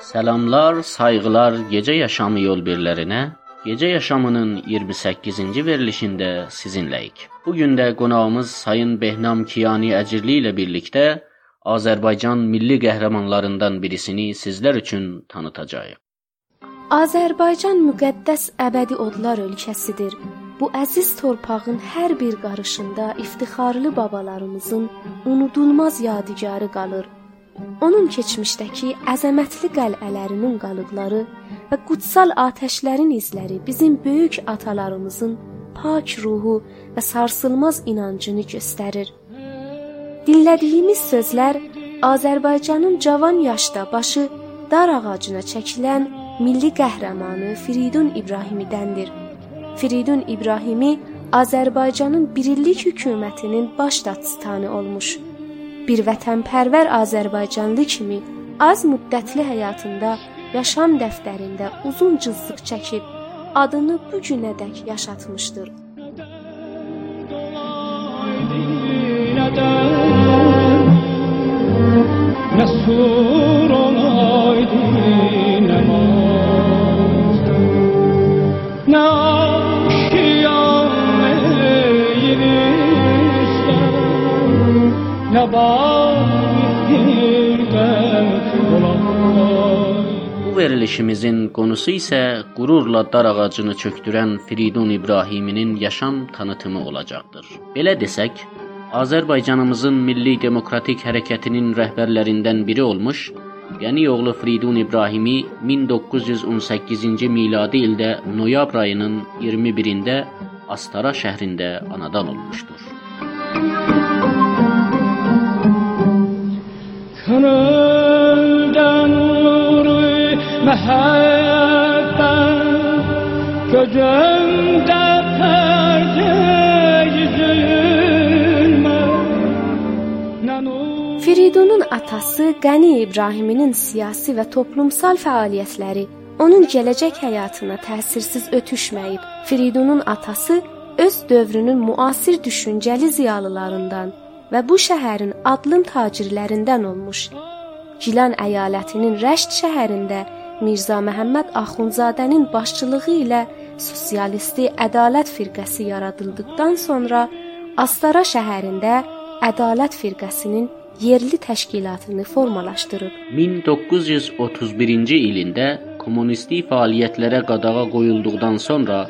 Salamlar, sayğılar Gecə Yaşamı yol birlərinə. Gecə Yaşamının 28-ci verilişində sizinləyik. Bu gün də qonağımız Sayın Behnam Kiyani Əcirli ilə birlikdə Azərbaycan milli qəhrəmanlarından birisini sizlər üçün tanıtacağıq. Azərbaycan müqəddəs əbədi odlar ölkəsidir. Bu əziz torpağın hər bir qarışında iftixarlı babalarımızın unudulmaz yadigarı qalır. Onun keçmişdəki əzəmətli qəl'ələrinin qalıqları və qutsal atəşlərin izləri bizim böyük atalarımızın pak ruhu və sarsılmaz inancını göstərir. Dinlədiyimiz sözlər Azərbaycanın cavan yaşda başı dar ağacına çəkilən milli qəhrəmanı Firidun İbrahimidəndir. Firidun İbrahimi Azərbaycanın birillik hökumətinin baş datsitanı olmuş bir vətənpərvər Azərbaycanlı kimi az müddətli həyatında yaşam dəftərində uzun cızlıq çəkib adını bu günədək yaşatmışdır. Verilişimizin konusu isə qürurla dar ağacını çöktürən Firidun İbrahiminin yaşam tanıtımı olacaqdır. Belə desək, Azərbaycanımızın milli demokratik hərəkətinin rəhbərlərindən biri olmuş Gəni oğlu Firidun İbrahimi 1918-ci miladi ildə noyabr ayının 21-də Astara şəhrində anadan olmuşdur. Gönülden mehabbet Gözümde perde yüzülme Firidunun atası Qəni İbrahiminin siyasi və toplumsal fəaliyyətləri onun gələcək həyatına təsirsiz ötüşməyib. Firidunun atası öz dövrünün müasir düşüncəli ziyalılarından və bu şəhərin adlım tacirlərindən olmuş. Gilan əyalətinin Rəşd şəhərində Mirza Məhəmməd Axundzadənin başçılığı ilə sosialisti ədalət firqəsi yaradıldıqdan sonra Astara şəhərində ədalət firqəsinin yerli təşkilatını formalaşdırıb. 1931-ci ilində kommunisti fəaliyyətlərə qadağa qoyulduqdan sonra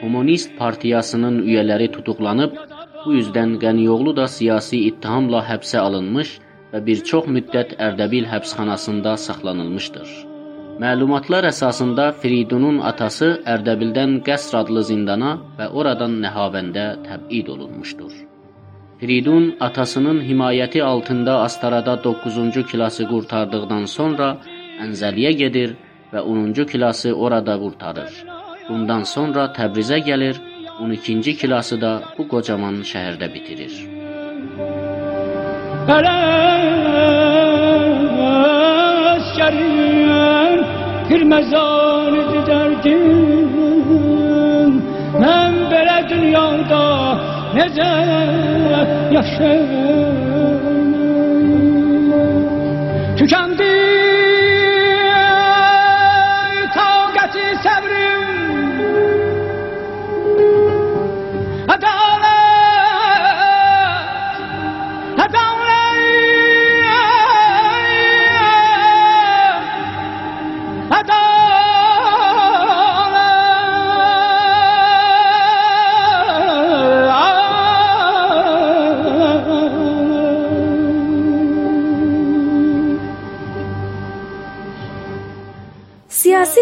Kommunist partiyasının üyeləri tutuqlanıb Bu üzdən Qəniyoglu da siyasi ittihamla həbsə alınmış və bir çox müddət Ərdəbil həbsxanasında saxlanılmışdır. Məlumatlar əsasında Firidunun atası Ərdəbildən Qəsr adlı zindana və oradan Nəhavəndə təbid olunmuşdur. Firidun atasının himayəti altında Astarada 9-cu klası qurtardıqdan sonra Ənzəliyə gedir və 10-cu klası orada qurtarır. Bundan sonra Təbrizə gəlir 12-ci klası da bu qocaman şəhərdə bitirir. Ələskərin Pirməzanı dərdim Mən belə dünyada necə yaşayım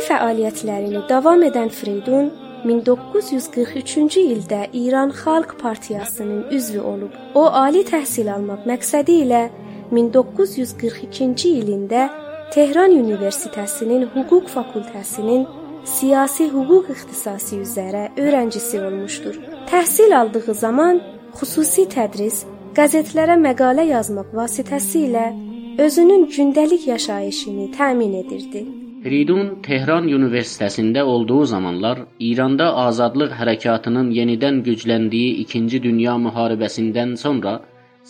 fəaliyyətlərini davam edən Freydun 1943-cü ildə İran Xalq Partiyasının üzvü olub. O ali təhsil almaq məqsədi ilə 1942-ci ilində Tehran Universitetinin Hüquq fakültəsinin siyasi hüquq ixtisası üzrə öyrəncisi olmuşdur. Təhsil aldığı zaman xüsusi tədris, qəzetlərə məqalə yazmaq vasitəsilə özünün gündəlik yaşayışını təmin edirdi. Firidun Tehran Universitetində olduğu zamanlar İranda azadlıq hərəkatının yenidən gücləndiyi 2-ci Dünya müharibəsindən sonra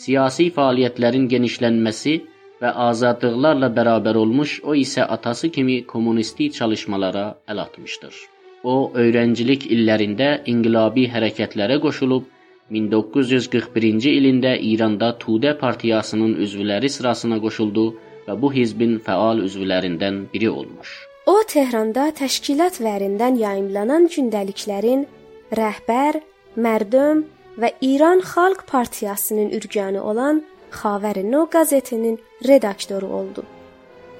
siyasi fəaliyyətlərin genişlənməsi və azadlıqlarla bərabər olmuş, o isə atası kimi kommunistik çalışmalara əl atmışdır. O, öyrəncilik illərində inqilabi hərəkətlərə qoşulub 1941-ci ilində İranda Tudə partiyasının üzvləri sırasına qoşuldu və bu hizbin fəal üzvlərindən biri olmuş. O Tehranda təşkilat vərindən yayımlanan gündəliklərin rəhbər, mərdum və İran Xalq Partiyasının ürgəni olan Xavər No qəzetinin redaktoru oldu.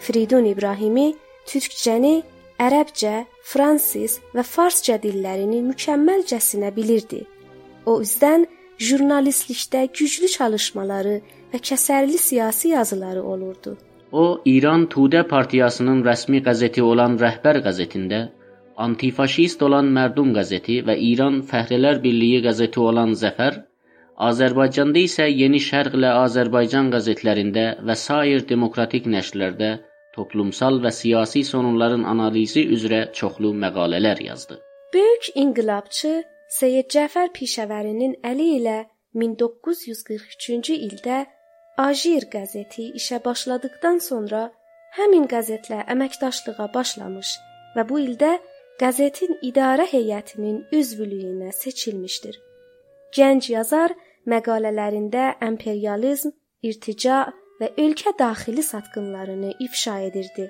Fridun İbrahimi türkcəni, ərəbcə, fransız və farsca dillərini mükəmməlcəsinə bilirdi. O üzdən jurnalistlikdə güclü çalışmaları və kəsərli siyasi yazıları olurdu. O İran Tudə partiyasının rəsmi qəzeti olan Rəhbər qəzetində, antifaşist olan Mərdum qəzeti və İran Fəhrələr Birliyi qəzeti olan Zəfər Azərbaycanda isə Yeni Şərqlə Azərbaycan qəzetlərində və sair demokratik nəşrlərdə toplumsal və siyasi sorunların analizi üzrə çoxlu məqalələr yazdı. Böyük inqilabçı Seyyid Cəfər Pişəvərinin əli ilə 1943-cü ildə Ajir qəzeti işə başladıkdan sonra həmin qəzetlə əməkdaşlığa başlamış və bu ildə qəzetin idarə heyətinin üzvlüyünə seçilmişdir. Gənc yazar məqalələrində imperializm, irtica və ölkə daxili satqınlarını ifşa edirdi.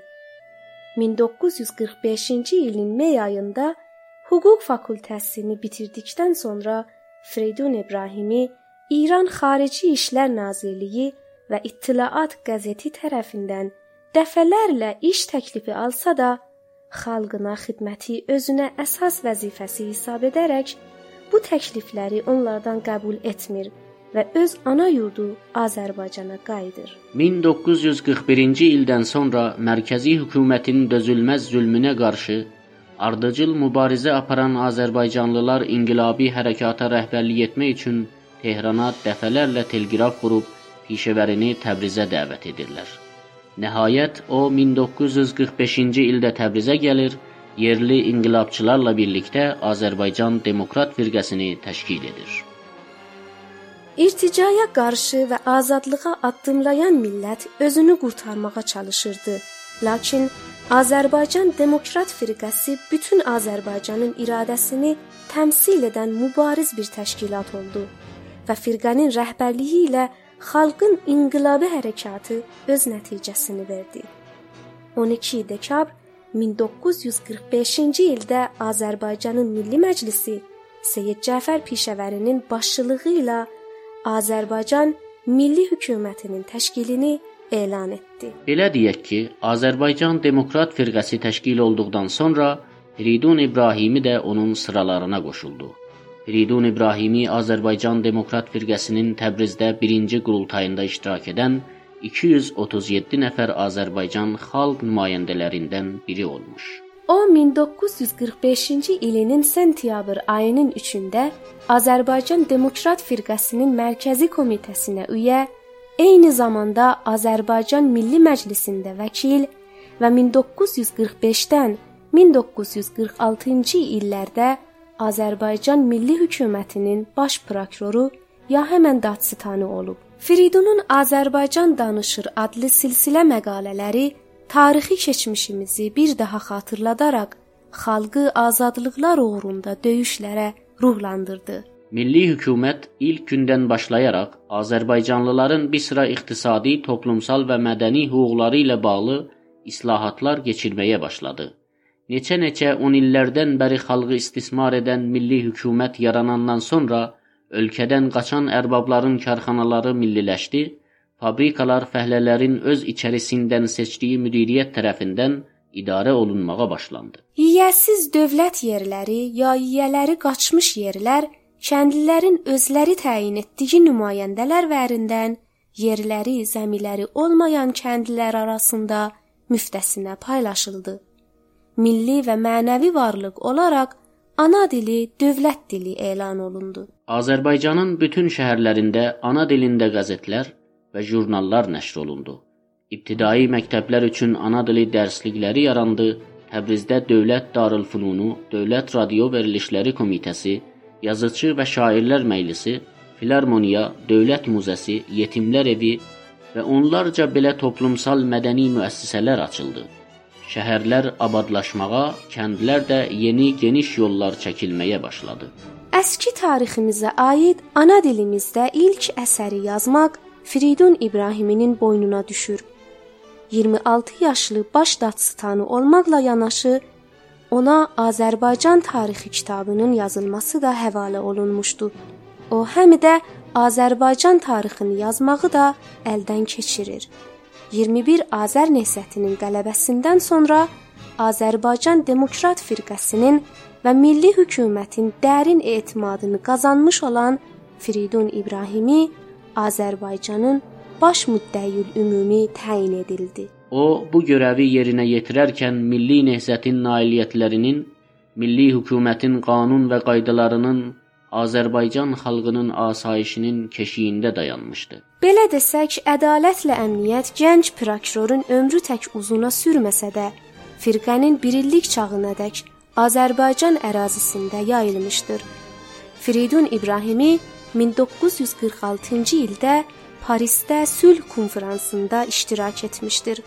1945-ci ilin may ayında hüquq fakültəsini bitirdikdən sonra Freydun İbrahimi İran Xarici İşlər Nazirliyi və İttilaat qəzeti tərəfindən dəfələrlə iş təklifi alsa da, xalqına xidməti özünə əsas vəzifəsi hesab edərək bu təklifləri onlardan qəbul etmir və öz ana yurdu Azərbaycana qayıdır. 1941-ci ildən sonra mərkəzi hökumətin dözülməz zülmünə qarşı ardıcıl mübarizə aparan Azərbaycanlılar inqilabi hərəkata rəhbərlik etmək üçün Tehrana dəfələrlə telqraf qurub pişəvərini Təbrizə dəvət edirlər. Nəhayət o 1945-ci ildə Təbrizə gəlir yerli inqilabçılarla birlikdə Azərbaycan Demokrat firqəsini təşkil edir. İrticaya qarşı və azadlığa addımlayan millət özünü qurtarmağa çalışırdı. Lakin Azərbaycan Demokrat firqəsi bütün Azərbaycanın iradəsini təmsil edən mübariz bir təşkilat oldu və firqənin rəhbərliyi ilə xalqın inqilabi hərəkatı öz nəticəsini verdi. 12 dekabr 1945-ci ildə Azərbaycanın Milli Məclisi Seyid Cəfər Pişəvərinin başçılığı ilə Azərbaycan Milli Hökumətinin təşkilini elan etdi. Belə deyək ki, Azərbaycan Demokrat Firqəsi təşkil olduqdan sonra Firidun İbrahimi də onun sıralarına qoşuldu. Firidun İbrahimi Azərbaycan Demokrat Firqəsinin Təbrizdə 1-ci qurultayında iştirak edən 237 nəfər Azərbaycan xalq nümayəndələrindən biri olmuş. O 1945-ci ilinin sentyabr ayının 3-də Azərbaycan Demokrat Firqəsinin mərkəzi komitəsinə üyə, eyni zamanda Azərbaycan Milli Məclisində vəkil və 1945-dən 1946-cı illərdə Azərbaycan Milli Hökumətinin baş prokuroru ya həmən datsitanı olub. Firidunun Azərbaycan danışır adlı silsilə məqalələri tarixi keçmişimizi bir daha xatırladaraq xalqı azadlıqlar uğrunda döyüşlərə ruhlandırdı. Milli hökumət ilk gündən başlayaraq Azərbaycanlıların bir sıra iqtisadi, toplumsal və mədəni hüquqları ilə bağlı islahatlar keçirməyə başladı. Neçə-neçə 10 illərdən bəri xalqı istismar edən milli hökumət yaranandan sonra Ölkədən qaçan ərbabların karxanaları milliləşdi, fabrikalar fəhlələrin öz içərisindən seçdiyi müdiriyyət tərəfindən idarə olunmağa başlandı. Yiyəsiz dövlət yerləri ya yiyələri qaçmış yerlər kəndlilərin özləri təyin etdiyi nümayəndələr vərindən yerləri, zəmiləri olmayan kəndlilər arasında müftəsinə paylaşıldı. Milli və mənəvi varlıq olaraq ana dili dövlət dili elan olundu. Azərbaycanın bütün şəhərlərində ana dilində qəzetlər və jurnallar nəşr olundu. İbtidai məktəblər üçün ana dili dərslikləri yarandı. Təbrizdə Dövlət Darülfünunu, Dövlət Radio Verilişləri Komitəsi, Yazıçı və Şairlər Məclisi, Filarmoniya, Dövlət Muzesi, Yetimlər Evi və onlarca belə toplumsal mədəni müəssisələr açıldı. Şəhərlər abadlaşmağa, kəndlər də yeni geniş yollar çəkilməyə başladı. Əski tariximizə aid ana dilimizdə ilk əsəri yazmaq Firidun İbrahiminin boynuna düşür. 26 yaşlı baş daçıstanı olmaqla yanaşı ona Azərbaycan tarixi kitabının yazılması da həvalə olunmuşdu. O həm də Azərbaycan tarixini yazmağı da əldən keçirir. 21 Azər Nehrətinin qələbəsindən sonra Azərbaycan Demokrat firqəsinin və milli hökumətin dərin etimadını qazanmış olan Firidun İbrahimi Azərbaycanın baş müddəiyül ümumi təyin edildi. O bu görəvi yerinə yetirərkən milli nehrətin nailiyyətlərinin, milli hökumətin qanun və qaydalarının Azərbaycan xalqının asayişinin keşiyində dayanmışdı. Belə desək, ədalətlə əmniyyət gənc prokurorun ömrü tək uzuna sürməsə də, firqənin birillik çağınadək Azərbaycan ərazisində yayılmışdır. Firidun İbrahimi 1946-cı ildə Parisdə sülh konfransında iştirak etmişdir.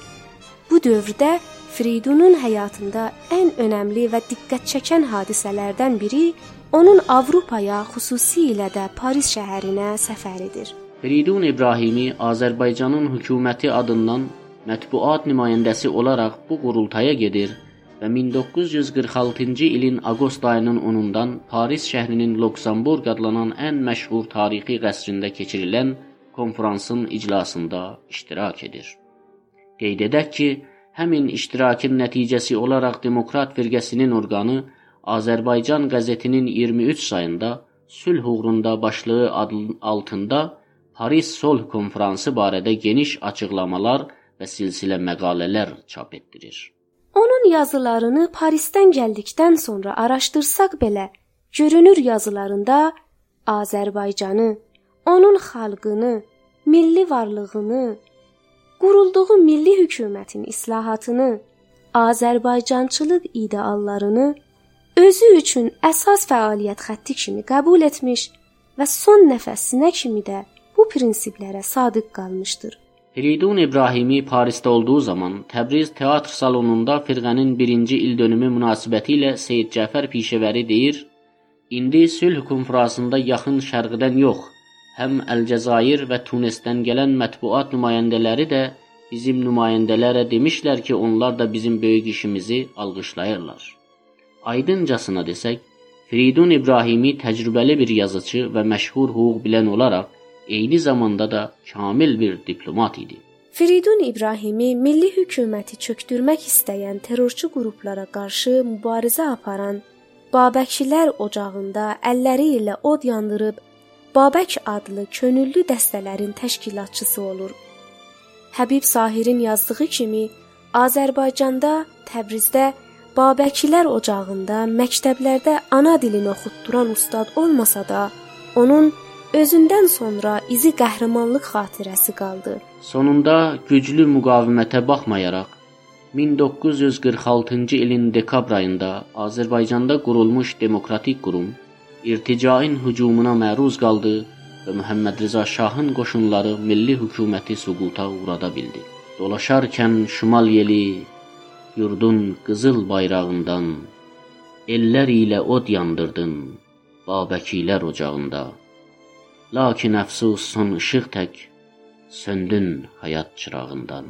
Bu dövrdə Firidunun həyatında ən önəmli və diqqət çəkən hadisələrdən biri Onun Avropaya, xüsusilə də Paris şəhərinə səfəridir. Firidun İbrahimi Azərbaycanın hökuməti adından mətbuat nümayəndəsi olaraq bu qurultaya gedir və 1946-cı ilin avqust ayının 10-undan Paris şəhrinin Luxemburq adlanan ən məşhur tarixi qəsrində keçirilən konfransın iclasında iştirak edir. Qeyd edək ki, həmin iştirakın nəticəsi olaraq Demokrat firqəsinin orqanı Azərbaycan qəzetinin 23 sayında sülh uğrunda başlığı altında Paris Solh konfransı barədə geniş açıqlamalar və silsilə məqalələr çap etdirir. Onun yazılarını Parisdən gəldikdən sonra araşdırsaq belə, görünür yazılarında Azərbaycanı, onun xalqını, milli varlığını, qurulduğu milli hökumətin islahatını, Azərbaycançılıq ideallarını özü üçün əsas fəaliyyət xətti kimi qəbul etmiş və son nəfəsinə kimi də bu prinsiplərə sadiq qalmışdır. Firidun İbrahimi Parisdə olduğu zaman Təbriz teatr salonunda firqənin 1-ci ildönümü münasibətilə Seyid Cəfər Pişəvəri deyir: "İndi sülh konfransında yaxın şərqdən yox, həm Əlcəzair və Tunesdən gələn mətbuat nümayəndələri də bizim nümayəndələrə demişlər ki, onlar da bizim böyük işimizi alqışlayırlar." Aydıncasına desək, Firidun İbrahimi təcrübəli bir yazıcı və məşhur hüquq bilən olaraq eyni zamanda da kamil bir diplomat idi. Firidun İbrahimi milli hökuməti çökdürmək istəyən terrorçu qruplara qarşı mübarizə aparan Babəkçilər ocağında əlləri ilə od yandırıb Babək adlı könüllü dəstələrin təşkilatçısı olur. Həbib Sahirin yazdığı kimi Azərbaycanda, Təbrizdə Babəkilər ocağında məktəblərdə ana dilini oxutduran ustad olmasa da, onun özündən sonra izi qəhrəmanlıq xatirəsi qaldı. Sonunda güclü müqavimətə baxmayaraq 1946-cı ilin dekabr ayında Azərbaycanda qurulmuş demokratik qurum irticain hücumuna məruz qaldı və Məhəmməd Rza Şahın qoşunları milli hökuməti süquta uğrada bildi. Dolaşarkən şimal yeli yurdun qızıl bayrağından ellər ilə od yandırdın Babəkilər ocağında. Lakin əfsus son işıq tək söndün həyat çırağından.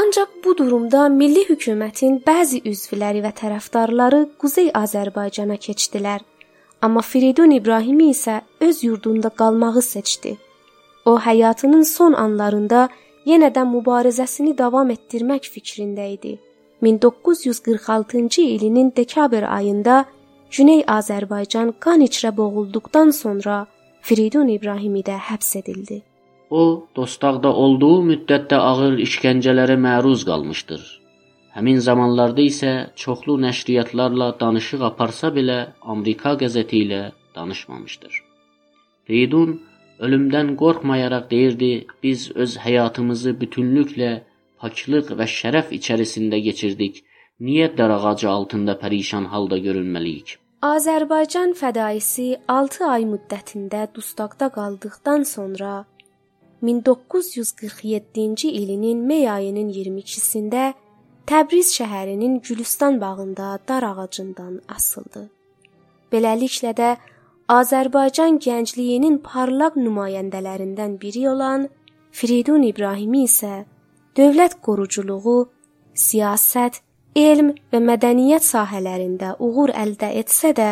Ancaq bu durumda milli hökumətin bəzi üzvləri və tərəfdarları Quzey Azərbaycana keçdilər. Amma Firidun İbrahimi isə öz yurdunda qalmağı seçdi. O həyatının son anlarında yenə də mübarizəsini davam etdirmək fikrində idi. 1946-cı ilinin dekabr ayında Güney Azərbaycan qan içrə boğulduqdan sonra Firidun İbrahimi də həbs edildi. O, Dostaqda olduğu müddətdə ağır işgəncələrə məruz qalmışdır. Həmin zamanlarda isə çoxlu nəşriyyatlarla danışıq aparsa belə Amerika qəzeti ilə danışmamışdır. Firidun ölümdən qorxmayaraq deyirdi: "Biz öz həyatımızı bütünlüklə paklıq və şərəf içərisində keçirdik. Niyə darağacı altında pərişan halda görünməliyik? Azərbaycan fədaisi 6 ay müddətində dustaqda qaldıqdan sonra 1947-ci ilinin may ayının 22-sində Təbriz şəhərinin Gülüstan bağında dar ağacından asıldı. Beləliklə də Azərbaycan gəncliyinin parlaq nümayəndələrindən biri olan Firidun İbrahimi isə dövlət quruculuğu, siyasət, elm və mədəniyyət sahələrində uğur əldə etsə də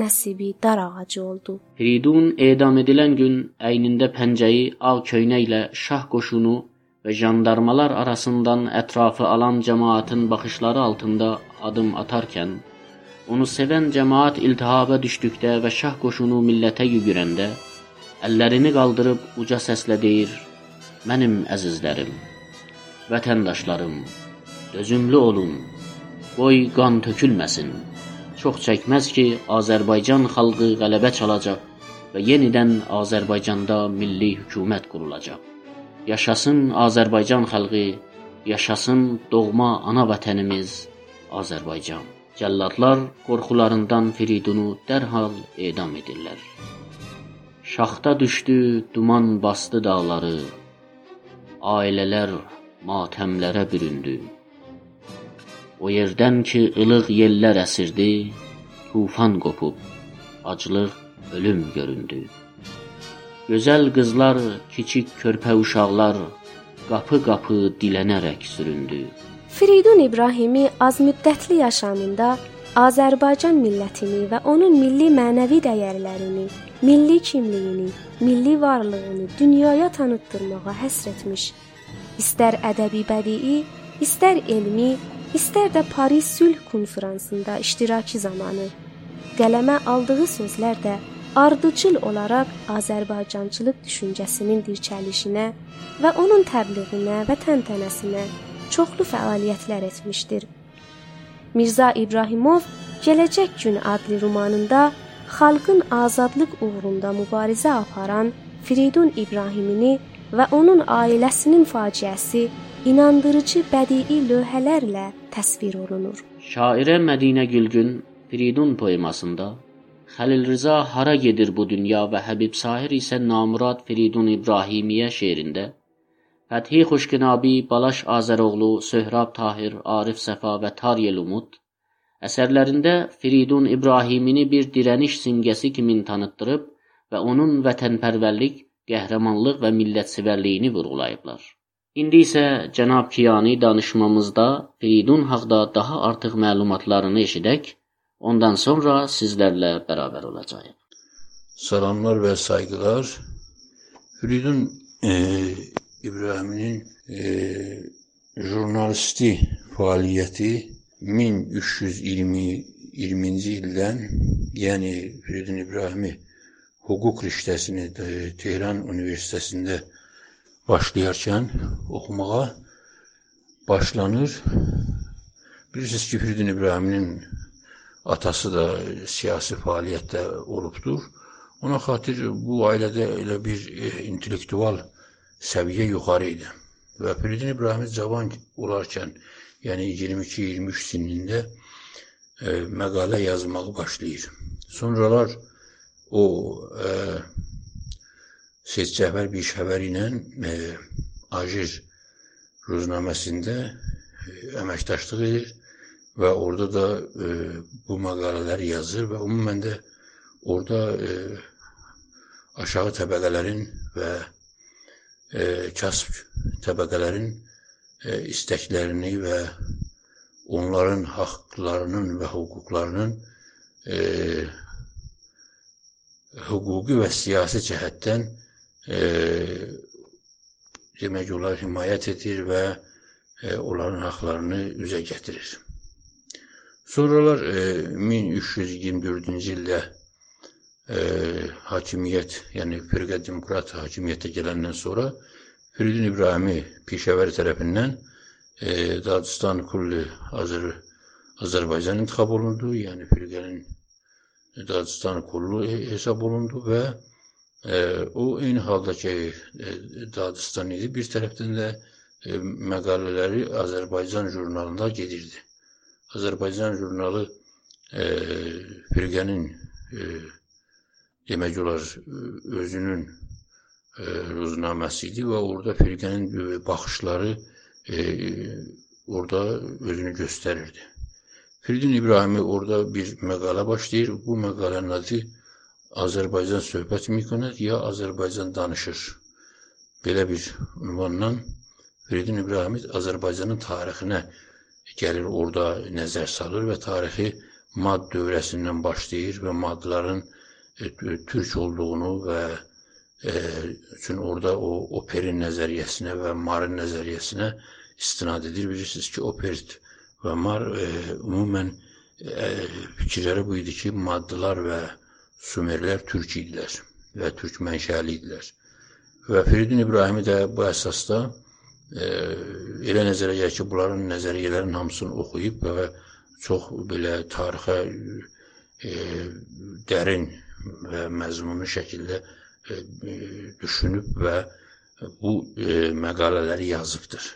nəsibi dar ağacı oldu. Firidun edam edilən gün əynində pəncəyi ağ köynəklə şah qoşunu və jandarmalar arasından ətrafı alan cəmaatın baxışları altında adım atarkən, onu sevən cəmaat iltihaba düşdükdə və şah qoşunu millətə yüyürəndə, əllərini qaldırıb uca səslə deyir: "Mənim əzizlərim, vətəndaşlarım, dözümlü olun. Qoy qan tökülməsin." Çox çəkməz ki, Azərbaycan xalqı qələbə çalacaq və yenidən Azərbaycanda milli hökumət qurulacaq. Yaşasın Azərbaycan xalqı, yaşasın doğma ana vətənimiz Azərbaycan. Cəlladlar qorxularından Firidunu dərhal edam edirlər. Şaxta düşdü, duman bastı dağları. Ailələr matəmlərə büründü. O yerdən ki ılıq yellər əsirdi, tufan qopub, aclıq, ölüm göründü. Gözəl qızlar, kiçik körpə uşaqlar qapı-qapı dilənərək süründü. Firidun İbrahimi azmüddətli yaşamında Azərbaycan millətini və onun milli mənəvi dəyərlərini, milli kimliyini, milli varlığını dünyaya tanıtdırmağa həsr etmiş. İstər ədəbi bədii, istər elmi, istər də Paris Sülh konfransında iştirakı zamanı qələmə aldığı sözlər də ardıcıl olaraq Azərbaycançılıq düşüncəsinin dirçəlişinə və onun təbliğinə və təntənəsinə çoxlu fəaliyyətlər etmişdir. Mirza İbrahimov Gələcək gün adlı romanında xalqın azadlıq uğrunda mübarizə aparan Firidun İbrahimini və onun ailəsinin faciəsi inandırıcı bədii lövhələrlə təsvir olunur. Şairə Mədinə Gülgün Firidun poemasında Xəlil Rza hara gedir bu dünya və Həbib Sahir isə Namurad Firidun İbrahimiyə şeirində Fəthi Xoşkinabi, Balaş Azəroğlu, Söhrab Tahir, Arif Səfa və Taryel Umud əsərlərində Firidun İbrahimini bir dirəniş simgəsi kimi tanıtdırıb və onun vətənpərvərlik, qəhrəmanlıq və millətsevərliyini vurğulayıblar. İndi isə cənab Kiyani danışmamızda Firidun haqqında daha artıq məlumatlarını eşidək. Ondan sonra sizlərlə bərabər olacağıq. Salamlar və sayğılar. Firidun e, İbrahiminin e, jurnalisti fəaliyyəti 1320-20-ci ildən, yəni Firidun İbrahimi hüquq riştəsini Tehran Universitetində başlayarkən oxumağa başlanır. Bilirsiniz ki, Firidun İbrahiminin atası da siyasi fəaliyyətdə olubdur. Ona xatir bu ailədə elə bir e, intellektual səviyyə yuxarı idi. Və Firidun İbrahimi cavan olarkən, yəni 22-23 sinində e, məqalə yazmağı başlayır. Sonralar o e, Seç Cəfər Bişəvər ilə e, Ajir ruznaməsində e, əməkdaşlıq edir və orada da e, bu məqalələri yazır və ümumən də orada e, aşağı təbəqələrin və e, kasb təbəqələrin e, istəklərini və onların haqqlarının və hüquqlarının e, hüquqi və siyasi cəhətdən e, demək olar himayət edir və e, onların haqlarını üzə gətirir. Sonralar e, 1324-cü ildə e, hakimiyyət, yəni firqə demokrat hakimiyyətə gələndən sonra Firidun İbrahimi Pişəvər tərəfindən e, Dağistan Kulli Azər Azərbaycan intiqab olundu, yəni firqənin Dağistan kullu hesab olundu və E, o eyni halda ki, e, Dadistan idi. Bir tərəfdən də e, məqalələri Azərbaycan jurnalında gedirdi. Azərbaycan jurnalı e, firqənin e, demək olar özünün e, ruznaməsi idi və orada firqənin baxışları e, orada özünü göstərirdi. Firidun İbrahimi orada bir məqalə başlayır. Bu məqalənin adı Azərbaycan söhbət mikonət ya Azərbaycan danışır. Belə bir ünvanla Firidun İbrahimi Azərbaycanın tarixinə gəlir, orada nəzər salır və tarixi Mad dövrəsindən başlayır və Madların e, türk olduğunu və e, üçün orada o operin nəzəriyyəsinə və Marın nəzəriyyəsinə istinad edir. Bilirsiniz ki, opert və Mar e, ümumən e, fikirləri bu idi ki, Maddılar və Sumerlər türk idilər və türk mənşəli idilər. Və Firidun İbrahimi də bu əsasda e, elə nəzərə gəlir ki, bunların nəzəriyyələrin hamısını oxuyub və çox belə tarixə e, dərin və məzmunlu şəkildə e, düşünüb və bu e, məqalələri yazıbdır.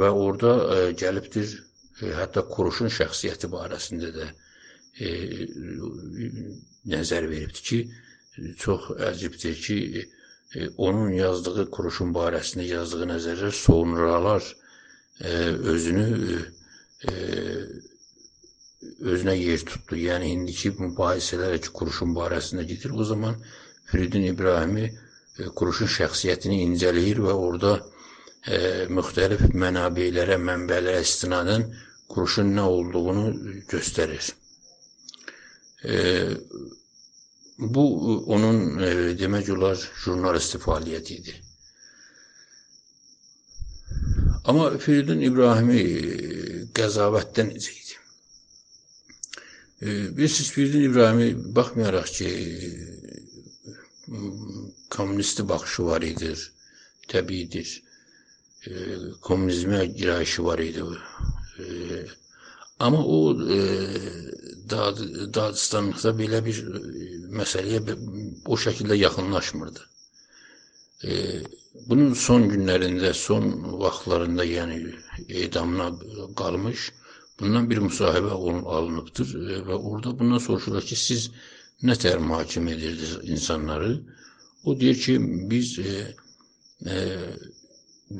Və orada e, gəlibdir hətta Kuruşun şəxsiyyəti barəsində də e, nəzər veribdir ki, çox əcibdir ki, e, onun yazdığı Kuruşun barəsində yazdığı nəzərlər sonralar e, özünü e, özünə yer tutdu. Yəni indiki mübahisələr ki, Kuruşun barəsində gedir. O zaman Firidun İbrahimi e, Kuruşun şəxsiyyətini incələyir və orada e, müxtəlif mənabeylərə, mənbələrə istinadən Kuruşun nə olduğunu göstərir. E, bu onun e, demək olar jurnalisti fəaliyyəti idi. Amma Firidun İbrahimi e, qəzavətdən necə idi? Bilirsiniz, Firidun İbrahimi baxmayaraq ki, kommunisti baxışı var idi, təbiidir. Komünizmə girayışı var idi. Amma o Dağ, Dağıstanlıqda belə bir məsələyə o şəkildə yaxınlaşmırdı. Bunun son günlərində, son vaxtlarında, yəni edamına qalmış Bundan bir müsahibə alınıbdır e, və orada bundan soruşurlar ki, siz nə tər mühakimə edirdiniz insanları? O deyir ki, biz e, e,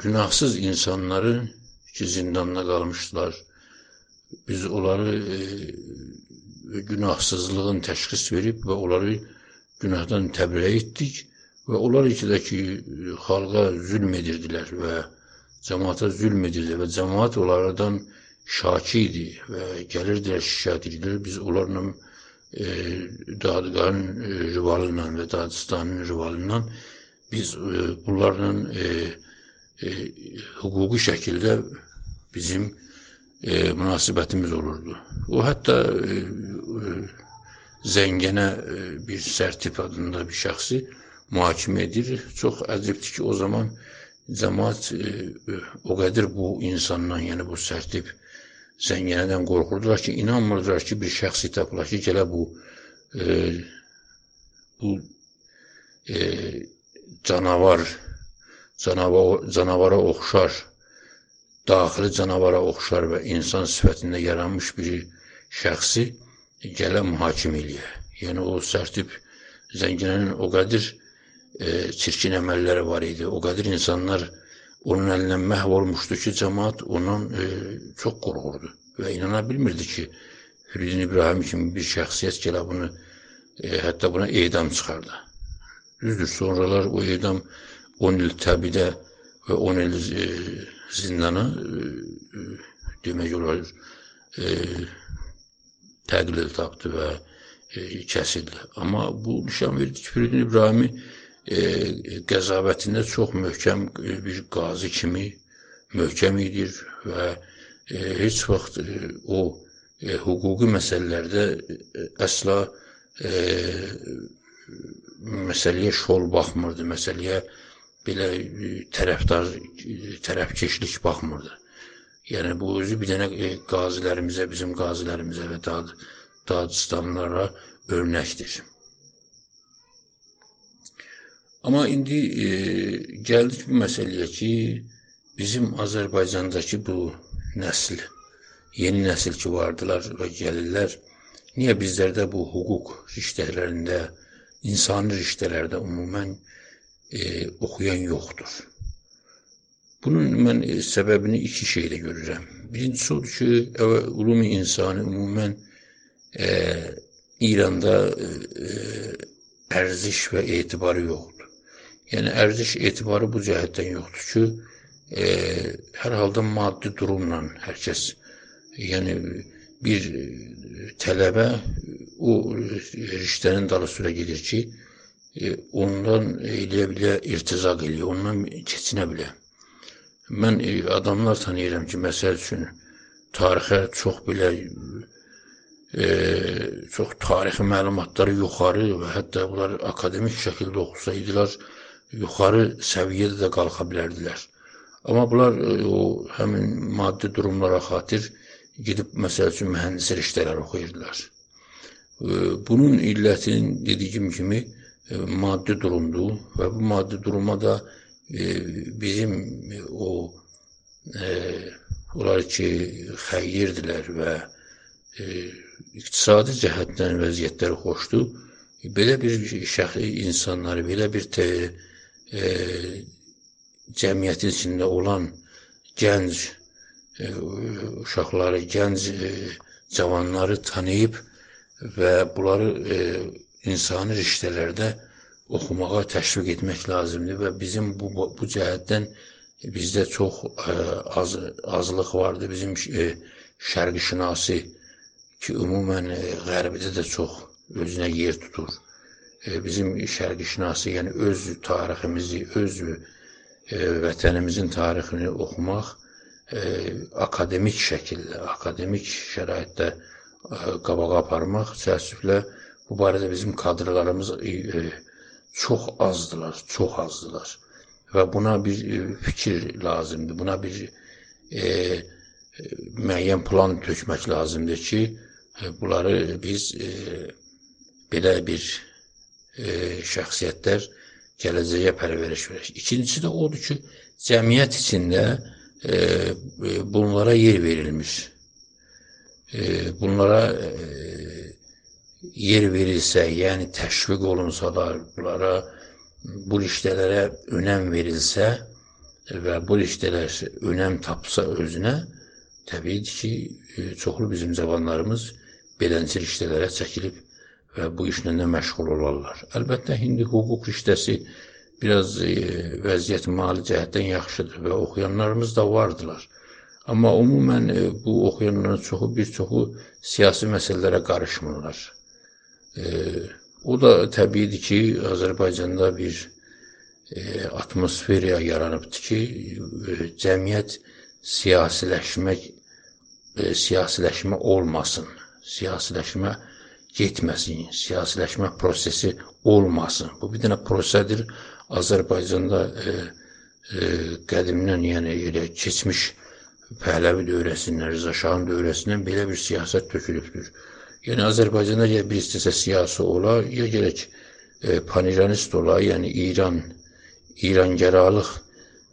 günahsız insanları ki, zindanda qalmışdılar, biz onları e, günahsızlığın təşxis verib və onları günahdan təbriə etdik və onlar içindəki xalqa zülm edirdilər və cəmaata zülm edirdilər və cəmaat onlardan şaki idi və gəlirdilər şikayət edilir. Biz onlarla e, Dağdıqanın e, rivalı ilə və Dağıstanın rivalı ilə biz e, bunlarla e, hüquqi şəkildə bizim e, münasibətimiz olurdu. O hətta e, e, Zəngənə e, bir Sərtip adında bir şəxsi mühakimə edir. Çox əcibdir ki, o zaman cəmaat e, e, o qədər bu insandan, yəni bu Sərtip zəngənədən qorxurdular ki, inanmırdılar ki, bir şəxsi tapılar ki, gələ bu e, bu e, canavar canavar canavara oxşar daxili canavara oxşar və insan sifətində yaranmış bir şəxsi gələ mühakimə eləyə. Yəni o sərtib zənginənin o qədər e, çirkin əməlləri var idi. O qədər insanlar onun əlindən məhv olmuşdu ki, cəmaat ondan e, çox qorxurdu və inana bilmirdi ki, Firidun İbrahim kimi bir şəxsiyyət gələ bunu, e, hətta buna edam çıxardı. Düzdür, sonralar o edam 10 il təbidə və 10 il e, zindana e, e, demək olar e, təqlil tapdı və e, kəsildi. Amma bu nişan verdi ki, Firidun İbrahimi e, qəzavətində çox möhkəm bir qazi kimi möhkəm idir və e, heç vaxt e, o e, hüquqi məsələlərdə e, əsla e, məsələyə şol baxmırdı, məsələyə belə e, tərəfdar e, tərəfkeşlik baxmırdı. Yəni bu özü bir dənə e, qazilərimizə, bizim qazilərimizə və Dad Dağıstanlara örnəkdir. Amma indi e, gəldik bu məsələyə ki, bizim Azərbaycandakı bu nəsil, yeni nəsil ki vardılar və gəlirlər, niyə bizlərdə bu hüquq riştələrində, insani riştələrdə ümumən e, oxuyan yoxdur. Bunun mən e, səbəbini iki şeylə görürəm. Birincisi odur ki, ulum insanı ümumən e, İranda e, ərziş və etibarı yoxdur. Yəni ərziş etibarı bu cəhətdən yoxdur ki, e, hər maddi durumla hər kəs, yəni bir tələbə o riştənin dalı sürə gedir ki, e, ondan eləyə bilə irtizaq eləyə, ondan keçinə bilə. Mən e, adamlar tanıyıram ki, məsəl üçün tarixə çox belə e, çox tarixi məlumatları yuxarı və hətta bunlar akademik şəkildə oxusaydılar, yuxarı səviyyədə də qalxa bilərdilər. Amma bunlar e, o həmin maddi durumlara xatir gedib məsəl üçün mühəndis riştələr oxuyurdular. E, bunun illətinin dediyim kimi maddi durumdur və bu maddi duruma da bizim o onlar ki xəyirdilər və iqtisadi cəhətdən vəziyyətləri xoşdur. Belə bir şəxsi insanları, belə bir te, e, cəmiyyətin içində olan gənc e, uşaqları, gənc e, cavanları tanıyıb və bunları e, insani riştələrdə oxumağa təşviq etmək lazımdır və bizim bu, bu cəhətdən bizdə çox ə, e, az azlıq vardı. Bizim ə, e, şərqi şinasi ki, ümumən e, Qərbidə də çox özünə yer tutur. E, bizim şərqi şinası, yəni öz tariximizi, öz e, vətənimizin tarixini oxumaq akademik şəkildə, akademik şəraitdə qabağa aparmaq təəssüflə bu barədə bizim kadrlarımız çox azdılar, çox azdılar. Və buna bir fikir lazımdır, buna bir e, müəyyən plan tökmək lazımdır ki, E, bunları biz e, belə bir e, şəxsiyyətlər gələcəyə pərvəriş verək. İkincisi də odur ki, cəmiyyət içində e, e bunlara yer verilmiş. E, bunlara e, yer verilsə, yəni təşviq olunsalar, bunlara bu riştələrə önəm verilsə və bu riştələr önəm tapsa özünə, təbiidir ki, çoxlu bizim cavanlarımız beləncə riştələrə çəkilib və bu işlə də məşğul olarlar. Əlbəttə, indi hüquq riştəsi biraz e, vəziyyət mali cəhətdən yaxşıdır və oxuyanlarımız da vardılar. Amma ümumən e, bu oxuyanların çoxu, bir çoxu siyasi məsələlərə qarışmırlar. O da təbiidir ki, Azərbaycanda bir e, atmosferiya yaranıbdır ki, e, cəmiyyət siyasiləşmək e, siyasiləşmə olmasın siyasiləşmə getməsin, siyasiləşmə prosesi olmasın. Bu bir dənə prosedir. Azərbaycanda e, e, qədimdən, yəni elə keçmiş Pəhləvi dövrəsindən, Rıza Şahın dövrəsindən belə bir siyasət tökülübdür. Yəni Azərbaycanda ya bir istəsə siyasi ola, ya gələk e, paniranist ola, yəni İran İrangəralıq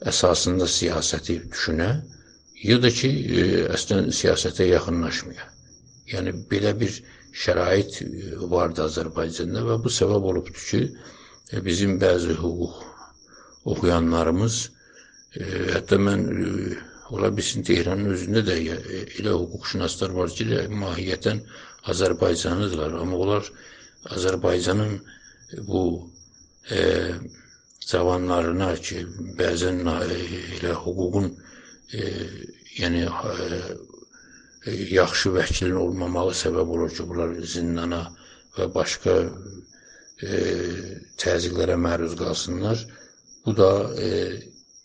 əsasında siyasəti düşünə, ya da ki, e, əslən siyasətə yaxınlaşmaya. Yəni belə bir şərait e, vardı Azərbaycanda və bu səbəb olubdur ki, e, bizim bəzi hüquq oxuyanlarımız, e, hətta mən ola bilsin Tehranın özündə də elə hüquqşünaslar var ki, mahiyyətən Azərbaycanlıdırlar, amma onlar Azərbaycanın bu e, cavanlarına ki, bəzən elə hüququn e, yəni e, E, yaxşı vəkilin olmamağı səbəb olur ki, bunlar zindana və başqa e, təzyiqlərə məruz qalsınlar. Bu da e,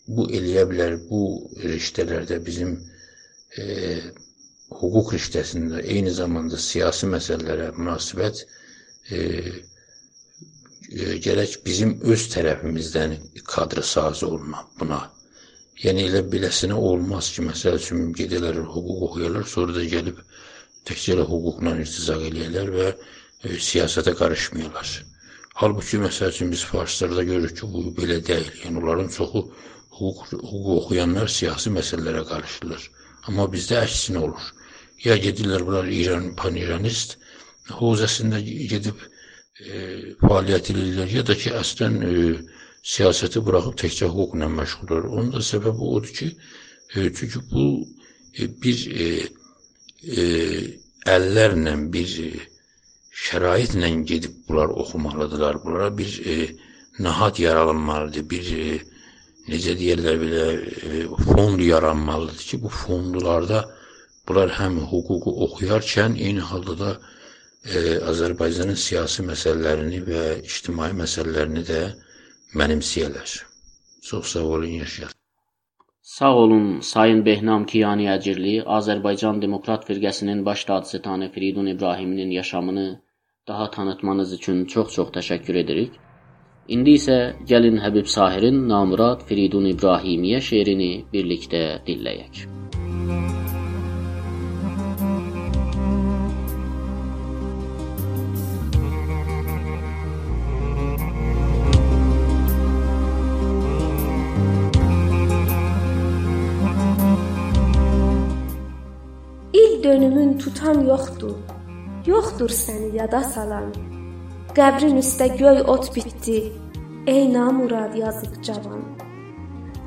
bu eləyə bilər. Bu riştələrdə bizim e, hüquq riştəsində eyni zamanda siyasi məsələlərə münasibət e, e, gərək bizim öz tərəfimizdən kadr sazı olma buna. Yəni elə beləsinə olmaz ki, məsəl üçün gedələr hüquq oxuyarlar, sonra da gəlib təkcə hüquqla irtizaq eləyərlər və e, siyasətə qarışmıyorlar. Halbuki məsəl üçün biz farslarda görürük ki, bu belə deyil. Yəni onların çoxu hüquq, hüquq oxuyanlar siyasi məsələlərə qarışırlar. Amma bizdə əksinə olur. Ya gedirlər bunlar İran paniranist huzəsində gedib e, fəaliyyət edirlər ya da ki, əslən e, siyasəti buraxıb təkcə hüquqla məşğuldur. Onun da səbəbi odur ki, e, çünki bu e, bir e, e, əllərlə bir e, şəraitlə gedib bunlar oxumalıdırlar. Bunlara bir e, nahad yaranmalıdır. Bir e, necə deyirlər belə e, fond yaranmalıdır ki, bu fondlarda bunlar həm hüququ oxuyarkən eyni halda da e, Azərbaycanın siyasi məsələlərini və ictimai məsələlərini də mənimsəyirlər. Çox sağ olun, yaşayın. Sağ olun, Sayın Behnam Kiyani Əcirli, Azərbaycan Demokrat Firqəsinin baş dadzitani Firidun İbrahiminin yaşamını daha tanıtmanız üçün çox-çox təşəkkür edirik. İndi isə gəlin Həbib Sahirin Namurad Firidun İbrahimiyə şeirini birlikdə dinləyək. dönümün tutan yoxdur. Yoxdur səni yada salan. Qəbrin üstə göy ot bitdi. Ey namurad yazıq cavan.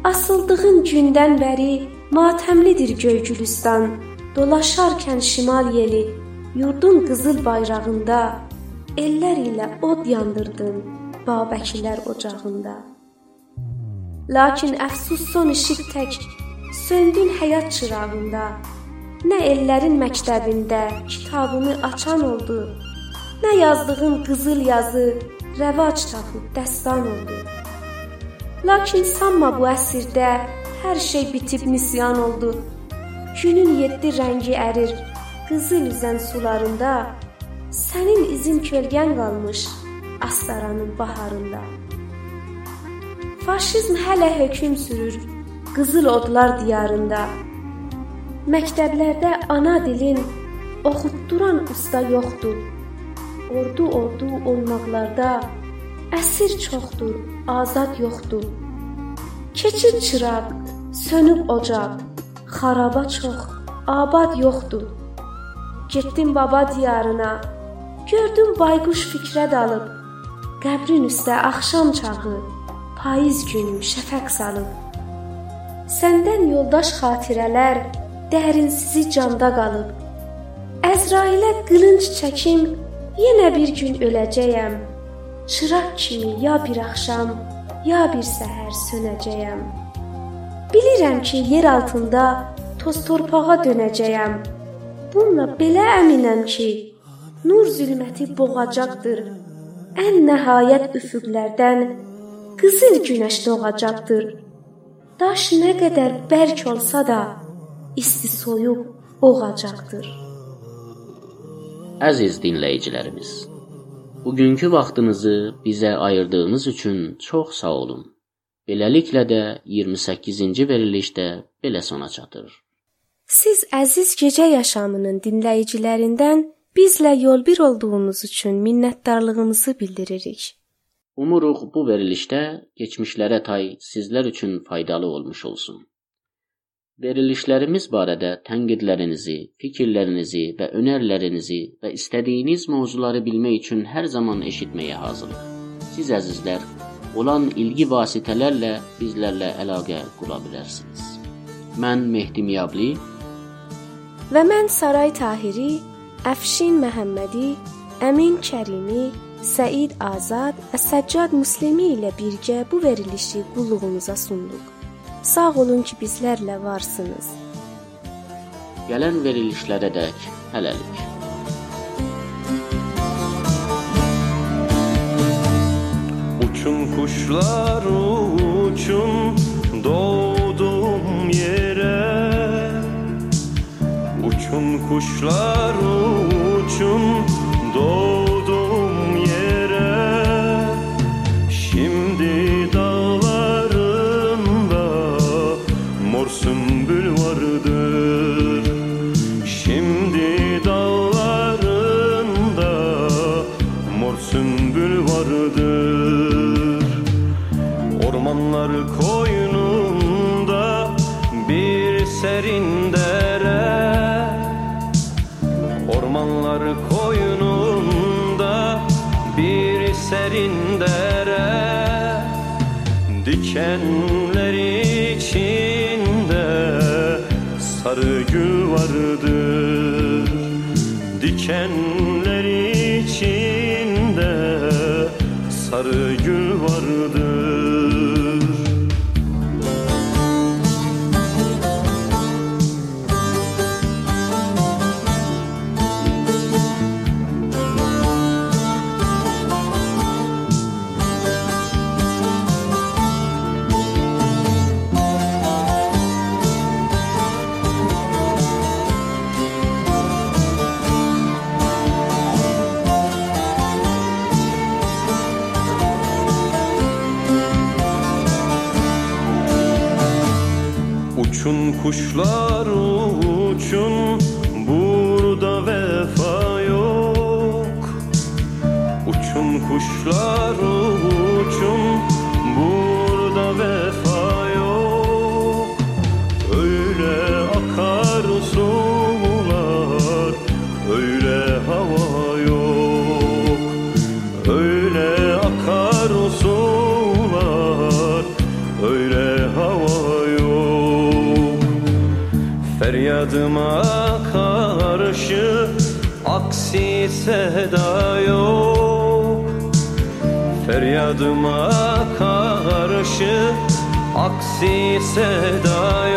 Asıldığın gündən bəri matəmlidir göy gülüstan. Dolaşarkən şimal yeli yurdun qızıl bayrağında ellər ilə od yandırdın Babəkilər ocağında. Lakin əfsus son işıq tək söndün həyat çırağında. Nə ellərin məktəbində kitabını açan oldu, nə yazdığın qızıl yazı rəvac tapıb dəstan oldu. Lakin sanma bu əsrdə hər şey bitib nisyan oldu. Günün yeddi rəngi ərir, qızıl üzən sularında sənin izin kölgən qalmış Astaranın baharında. Faşizm hələ hökm sürür qızıl odlar diyarında. Məktəblərdə ana dilin oxutduran usta yoxdur. Ordu ordu olmaqlarda əsir çoxdur, azad yoxdur. Keçir çıraq, sönüb ocaq, xaraba çox, abad yoxdur. Getdim baba diyarına, gördüm bayquş fikrə dalıb. Qəbrin üstə axşam çağı, payız günü şəfəq salıb. Səndən yoldaş xatirələr dərinsizi canda qalıb. Əzrailə qılınc çəkim, yenə bir gün öləcəyəm. Çıraq kimi ya bir axşam, ya bir səhər sönəcəyəm. Bilirəm ki, yer altında toz torpağa dönəcəyəm. Bununla belə əminəm ki, nur zülməti boğacaqdır. Ən nəhayət üfüqlərdən qızıl günəş doğacaqdır. Daş nə qədər bərk olsa da, isti soyub oğacaqdır. Əziz dinləyicilərimiz, bugünkü vaxtınızı bizə ayırdığınız üçün çox sağ olun. Beləliklə də 28-ci verilişdə belə sona çatır. Siz əziz gecə yaşamının dinləyicilərindən bizlə yolbir olduğunuz üçün minnətdarlığımızı bildiririk. Umuruq bu verilişdə keçmişlərə tay sizlər üçün faydalı olmuş olsun. Verilişlərimiz barədə tənqidlərinizi, fikirlərinizi və önərilərinizi və istədiyiniz mövzuları bilmək üçün hər zaman eşitməyə hazırıq. Siz əzizlər, olan ilgi vasitələrlə bizlərlə əlaqə qura bilərsiniz. Mən Mehdi Miyabli və mən Saray Tahiri, Əfşin Məhəmmədi, Əmin Kərimi, Səid Azad və Səccad Muslimi ilə birgə bu verilişi qulluğunuza sunduq. Sağ olun ki, bizlərlə varsınız. Gələn verilişlərə dək hələlik. Uçun kuşlar uçun doğdum yere Uçun kuşlar uçun doğdum Dağlar koynunda bir serin dere. Ormanlar koynunda bir serin dere. Dikenler içinde sarı gül vardır Dikenler içinde sarı gül Kuşlar uçun burada vefa yok. Uçun kuşlar uçun seda yok. Feryadıma karşı aksi seda